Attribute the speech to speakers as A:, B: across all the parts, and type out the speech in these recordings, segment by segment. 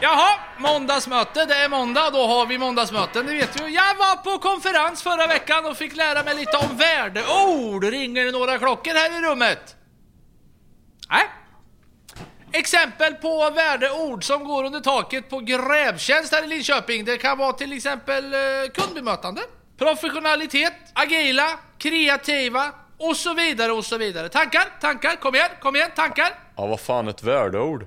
A: Jaha, måndagsmöte. Det är måndag, då har vi måndagsmöten. Det vet ju. Jag var på konferens förra veckan och fick lära mig lite om värdeord. Ringer det några klockor här i rummet? Nej. Exempel på värdeord som går under taket på grävtjänst här i Linköping. Det kan vara till exempel eh, kundbemötande, professionalitet, agila, kreativa och så vidare och så vidare. Tankar? Tankar? Kom igen, kom igen, tankar?
B: Ja, vad fan ett värdeord?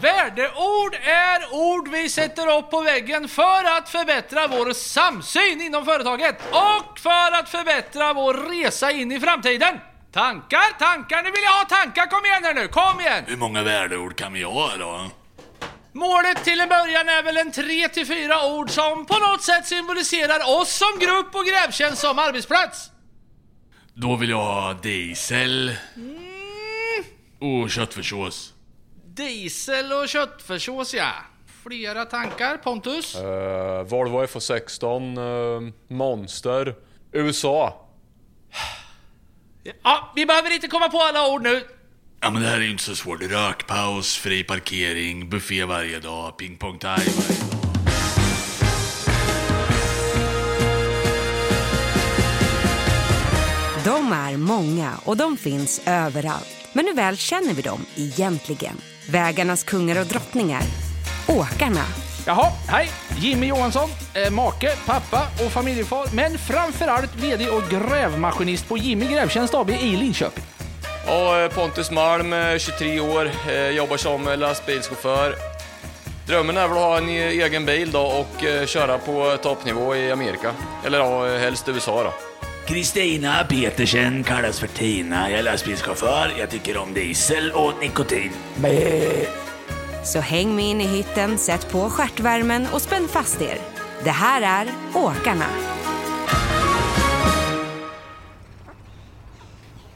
A: Värdeord är ord vi sätter upp på väggen för att förbättra vår samsyn inom företaget och för att förbättra vår resa in i framtiden. Tankar, tankar, nu vill jag ha tankar, kom igen här nu, kom igen!
C: Hur många värdeord kan vi ha då?
A: Målet till en början är väl en tre till fyra ord som på något sätt symboliserar oss som grupp och grävtjänst som arbetsplats.
C: Då vill jag ha diesel och köttfärssås.
A: Diesel och köttfärssås ja. Flera tankar, Pontus?
B: Uh, Volvo FH16, uh, Monster, USA.
A: Ja, vi behöver inte komma på alla ord nu.
C: Ja men det här är ju inte så svårt. Rökpaus, fri parkering, buffé varje dag, pingpong time varje dag.
D: De är många och de finns överallt. Men hur väl känner vi dem egentligen? Vägarnas kungar och drottningar. Åkarna.
A: Jaha, hej! Jimmy Johansson, eh, make, pappa och familjefar, men framförallt VD och grävmaskinist på Jimmy Grävtjänst AB i Linköping.
B: Ja, eh, Pontus Malm, eh, 23 år, eh, jobbar som lastbilschaufför. Drömmen är väl att ha en egen bil då och köra på toppnivå i Amerika. Eller ja, helst USA då.
C: Kristina Petersen kallas för Tina. Jag är lastbilschaufför. Jag tycker om diesel och nikotin.
D: Så häng med in i hytten, sätt på stjärtvärmen och spänn fast er. Det här är Åkarna.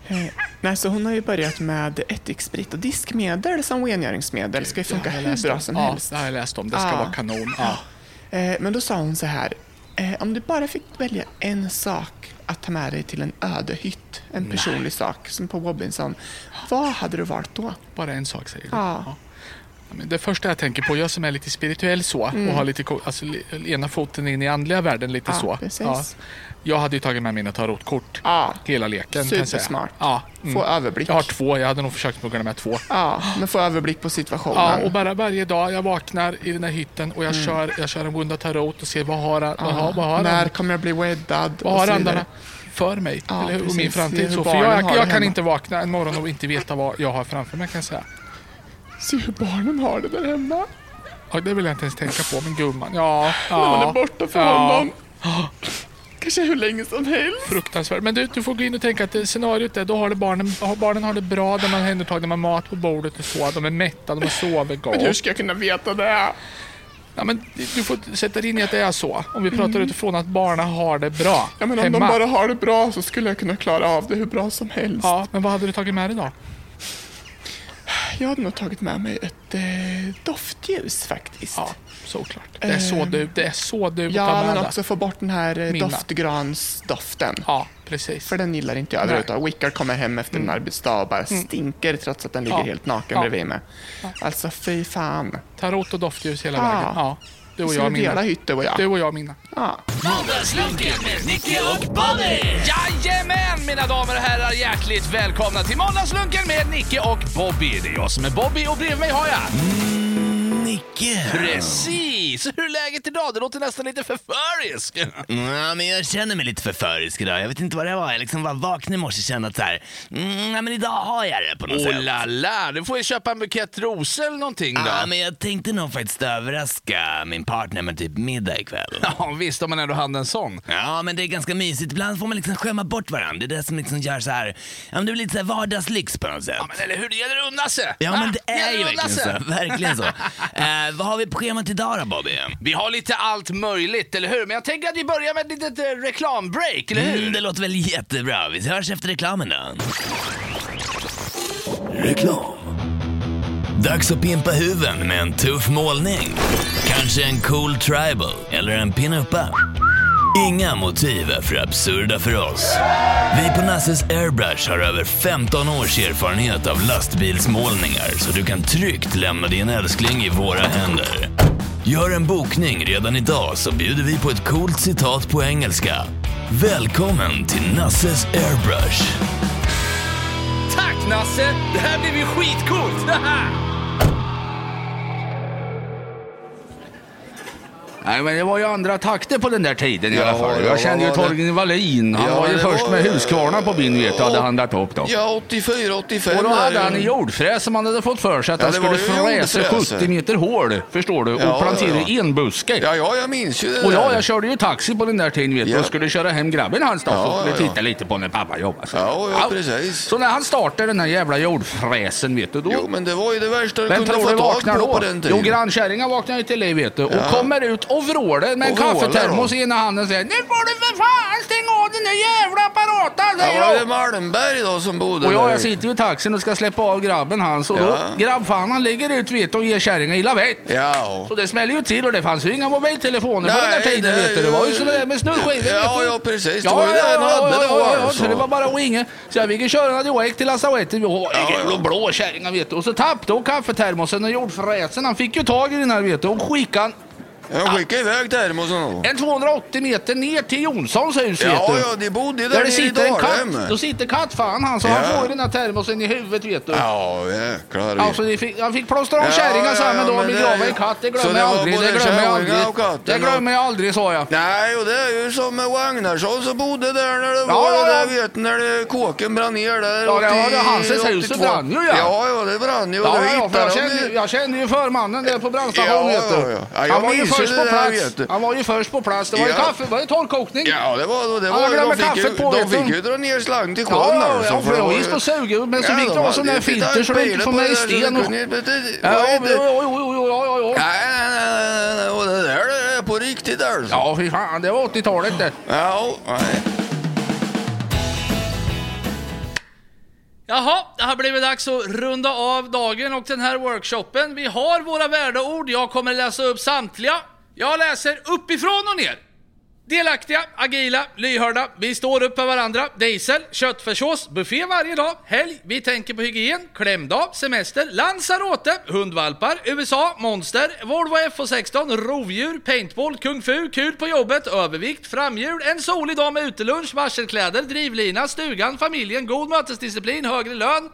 E: Eh, nej, så hon har ju börjat med ättiksprit och diskmedel som rengöringsmedel. ska ju funka hur bra som
A: ja,
E: helst.
A: det har jag läst om. Det ska
E: Ja.
A: vara kanon. Ja.
E: Eh, men då sa hon så här. Eh, om du bara fick välja en sak att ta med dig till en öde hytt, en personlig sak, som på Robinson. Vad hade du valt då?
A: Bara en sak säger du.
E: Ja.
A: Ja, Det första jag tänker på, jag som är lite spirituell så och har lite, alltså, ena foten in i andliga världen lite
E: Ja,
A: så.
E: precis.
A: Jag hade ju tagit med mina tarotkort.
E: Ja.
A: Hela leken jag.
E: Supersmart.
A: Ja.
E: Få överblick.
A: Jag har två, jag hade nog försökt plocka med två.
E: Ja, men få överblick på situationen.
A: Ja, och bara varje dag jag vaknar i den här hytten och jag, kör, jag kör en runda tarot och ser vad har, han- vad har, vad har,
E: När
A: han-
E: kommer jag bli weddad?
A: vad har andarna för mig
E: Ja,
A: eller hur? och min framtid. Så, för jag,
E: det
A: jag kan inte vakna en morgon och inte veta vad jag har framför mig kan jag säga.
E: Se hur barnen har det där hemma.
A: Ja, det vill jag inte ens tänka på, men gumman. Ja,
E: När man
A: ja.
E: är borta från
A: ja.
E: honom. Kanske hur länge som helst.
A: Fruktansvärt. Men du, du får gå in och tänka att det, scenariot är, då har det barnen, har barnen har det bra, de har omhändertagna, de har mat på bordet och så, de är mätta, de har sovit
E: Men hur
A: gott.
E: ska jag kunna veta det?
A: Ja, men du får sätta dig in i att det är så. Om vi pratar utifrån att barnen har det bra
E: Mm. Ja, men om
A: hemma.
E: de bara har det bra så skulle jag kunna klara av det hur bra som helst.
A: Ja, men vad hade du tagit med dig då?
E: Jag hade nog tagit med mig ett eh, doftljus faktiskt.
A: Ja, såklart. Det är så du, det är så du
E: Ja, men också få bort den här eh,
A: Minna.
E: doftgransdoften.
A: Ja, precis.
E: För den gillar inte jag
A: Nej.
E: överhuvudtaget. Wickard kommer hem efter en arbetsdag och bara stinker trots att den ligger
A: Ja.
E: helt naken
A: Ja.
E: bredvid mig. Alltså fy fan.
A: Tarot och doftljus hela
E: Ja.
A: vägen. Ja, du och jag mina.
E: hytt du och jag.
A: Du och jag mina.
E: Ja.
C: Måndagslunken med Nicke och Bobby!
A: Jajamän mina damer och herrar, hjärtligt välkomna till Måndagslunken med Nicke och Bobby. Det är jag som är Bobby och bredvid mig har jag...
F: Nicke!
A: Precis! Hur är läget idag? Det låter nästan lite förföriskt.
F: Ja, men jag känner mig lite förförisk idag. Jag vet inte vad det var. Jag liksom var vaken i morse och kände att så här, mm, ja, men idag har jag det på något sätt.
A: la la, du får ju köpa en bukett rosor eller någonting då.
F: Ja, men jag tänkte nog faktiskt överraska min partner med typ middag ikväll.
A: Ja, visst om man ändå hade en sån.
F: Ja, men det är ganska mysigt. Ibland får man liksom skämma bort varandra. Det är det som liksom gör så här, ja men det blir lite så här vardagslyx på något sätt.
A: Ja, men eller hur, det gäller att unna sig.
F: Ja, men det är ju verkligen så. Verkligen så. Eh, vad har vi på schemat idag då, Bobby?
A: Vi har lite allt möjligt, eller hur? Men jag tänker att vi börjar med ett litet eh, reklambreak, eller hur?
F: Mm, det låter väl jättebra. Vi hörs efter reklamen då. Reklam. Dags att pimpa huven med en tuff målning. Kanske en cool tribal eller en pinuppa. Inga motiv är för absurda för oss. Vi på Nasses Airbrush har över 15 års erfarenhet av lastbilsmålningar så du kan tryggt lämna din älskling i våra händer. Gör en bokning redan idag så bjuder vi på ett coolt citat på engelska. Välkommen till Nasses Airbrush.
A: Tack Nasse! Det här blir ju skitcoolt!
C: Nej, men det var ju andra takter på den där tiden i
G: Ja,
C: alla fall.
G: ja,
C: Jag kände ju? Torgny Wallin. Han
G: Ja,
C: var ju först
G: var-
C: med Huskvarna på min vet hade han dragit upp då.
G: Ja, 84, 85.
C: Och då hade han en jordfräs som han hade fått för sig att han skulle fräsa
G: jordfräser.
C: 70 meter hål, förstår du, och plantera
G: ja, ja.
C: enbuske.
G: Ja, ja, jag minns ju det
C: Och ja, jag körde ju taxi på den där tiden vet du, och skulle köra hem grabben hans då, så skulle titta lite på när pappa jobbade.
G: Ja, ja, precis.
C: Så när han startade den här jävla jordfräsen vet du, då...
G: Jo, men det var ju det värsta du kunde få
C: du
G: tag på på den
C: Jo,
G: tiden.
C: grannkärringen vaknar ju till liv vet du, och kommer ut och vrålar med en
G: Och vrålar
C: kaffetermos i ena handen och säger Nu får du för fan stänga av den där jävla apparaten!
G: Ja,
C: säger
G: var
C: jag.
G: det Malmberg då som bodde
C: Och jag, jag sitter ju i taxin och ska släppa av grabben hans och
G: Ja.
C: då grabbfan han ligger ut vet du, och ger kärringen illa vett.
G: Ja.
C: Så det smäller ju till och det fanns ju inga mobiltelefoner på den där tiden vet du. Det var ju sådär med snurrskivor.
G: Ja,
C: vet du.
G: ja, precis. Det var ju det han hade då alltså.
C: Så det var bara att ringa. Så jag fick köra direkt till lasarettet. Vi var
G: Ja,
C: jävla
G: ja.
C: blå kärringar vet du. Och så tappade hon kaffetermosen och jordfräsen. Han fick ju tag i den här vet du och skickade han
G: Jag skickade iväg termosen då.
C: en 280 meter ner till Jonssons hus vet
G: Ja,
C: du.
G: ja, de bodde ju
C: Där
G: där nere i
C: sitter en katt. Då sitter kattfan han så
G: Ja.
C: han får ju den här termosen i huvudet vet du.
G: Ja, jäklar.
C: Alltså, de fick, jag fick plåstra om
G: Ja,
C: kärringar
G: ja,
C: samma
G: ja,
C: dag
G: men
C: med
G: det-
C: grava katt. Det
G: så
C: glömmer
G: det
C: jag
G: var
C: aldrig. Det glömmer jag
G: kärringar
C: aldrig. Det glömmer jag aldrig sa jag.
G: Nej, och det är ju som med Wagnarsson som bodde där när det
C: Ja,
G: var
C: ja, ja.
G: där, vet när det, kåken brann ner där.
C: Ja, det var det.
G: 80
C: Hansens hus
G: 82.
C: brann ju, ja.
G: Ja, ja, det brann ju.
C: Ja,
G: då
C: ja, för
G: hittade
C: jag,
G: de
C: kände, jag ju förmannen där på brandstationen
G: Ja,
C: vet du.
G: ja, ja. Ja, jag
C: Han var ju
G: minns ju
C: först
G: det
C: på plats. Han var ju först på plats. Det var ju
G: Ja.
C: kaffe, det var ju torrkokning.
G: Ja, det var det.
C: Han
G: Var,
C: glömde
G: de
C: kaffet på,
G: de fick ju dra ner slangen till sjön
C: Ja,
G: alltså,
C: ja,
G: för det
C: jag visste och sug men så fick
G: de
C: sån där filter så du inte får med
G: det
C: i
G: det
C: sten.
G: det- det
C: Ja, ja, ja, ja, ja.
G: Nej, nej, nej, det där det är på riktigt alltså.
C: Ja, fy fan. Det var 80-talet det.
G: Ja, nej.
A: Jaha, det har blivit dags att runda av dagen och den här workshopen. Vi har våra värdeord. Jag kommer läsa upp samtliga. Jag läser uppifrån och ner. Delaktiga, agila, lyhörda. Vi står upp för varandra. Diesel, köttfärssås, buffé varje dag. Helg, vi tänker på hygien. Klämdag, semester, Lanzarote, hundvalpar, USA, monster, Volvo FH16, rovdjur, paintball, kung fu, kul på jobbet, övervikt, framhjul, en solig dag med utelunch, varselkläder, drivlina, stugan, familjen, god mötesdisciplin, högre lön.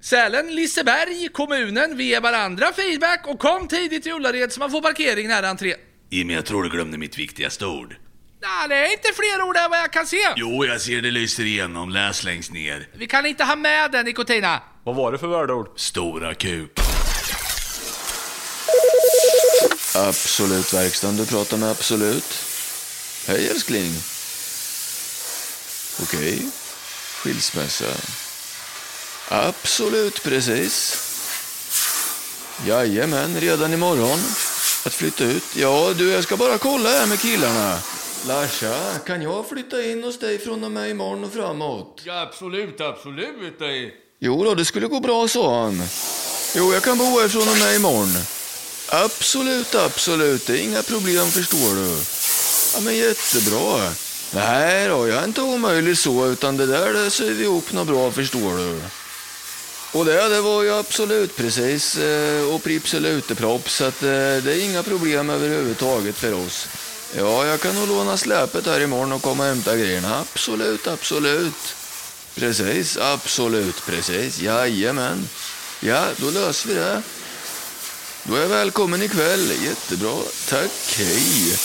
A: Sälen, Liseberg, kommunen, vi är varandra, feedback och kom tidigt till Ullared så man får parkering nära entrén.
C: Jimmy, jag tror du glömde mitt viktigaste ord.
A: Nej, det är inte fler ord än vad jag kan se.
C: Jo, jag ser det lyser igenom. Läs längst ner.
A: Vi kan inte ha med den, Nikotina.
B: Vad var det för värdeord?
C: Stora kuk.
G: Absolut verkstaden, du pratar med Absolut. Hej älskling. Okej. Skilsmässa. Absolut precis. Jajamän, redan imorgon. Att flytta ut. Ja, du, jag ska bara kolla här med killarna. Larsa, kan jag flytta in hos dig från och med imorgon och framåt?
A: Ja, absolut, absolut.
G: Jo då, det skulle gå bra, sa han. Jo, jag kan bo här från och med imorgon. Absolut, absolut. Det är inga problem, förstår du. Ja, men jättebra. Nej då, jag är inte omöjlig så, utan det där det syr vi ihop något bra, förstår du. Och det, det var ju absolut precis. Eh, och Prips och lutepropp. så att eh, det är inga problem överhuvudtaget för oss. Ja, jag kan nog låna släpet här imorgon och komma och hämta grejerna. Absolut, absolut. Precis, absolut, precis. Jajamän. Ja, då löser vi det. Då är jag välkommen ikväll. Jättebra. Tack, hej.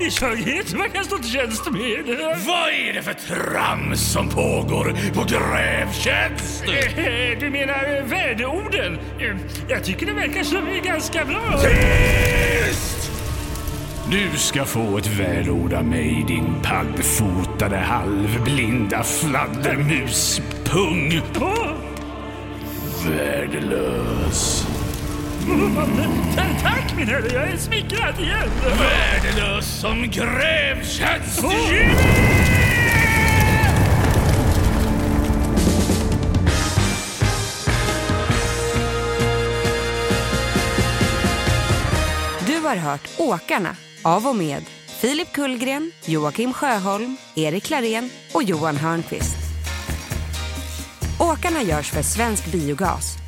H: I Sörjet. Man kan stå till tjänst med.
C: Vad är det för trams som pågår på grävtjänst?
H: Eh, Du menar eh, värdeorden? Eh, Jag tycker det verkar som är ganska bra.
C: Tyst!
H: Du ska få ett välord av mig, din paddfotade halvblinda fladdermuspung.
C: Värdelös.
H: Tack min herre, jag är smickrad igen.
C: Värdelös som grävköttsdjur!
D: Du har hört Åkarna av och med Filip Kullgren, Joakim Sjöholm, Erik Larén och Johan Hörnqvist. Åkarna görs för Svensk Biogas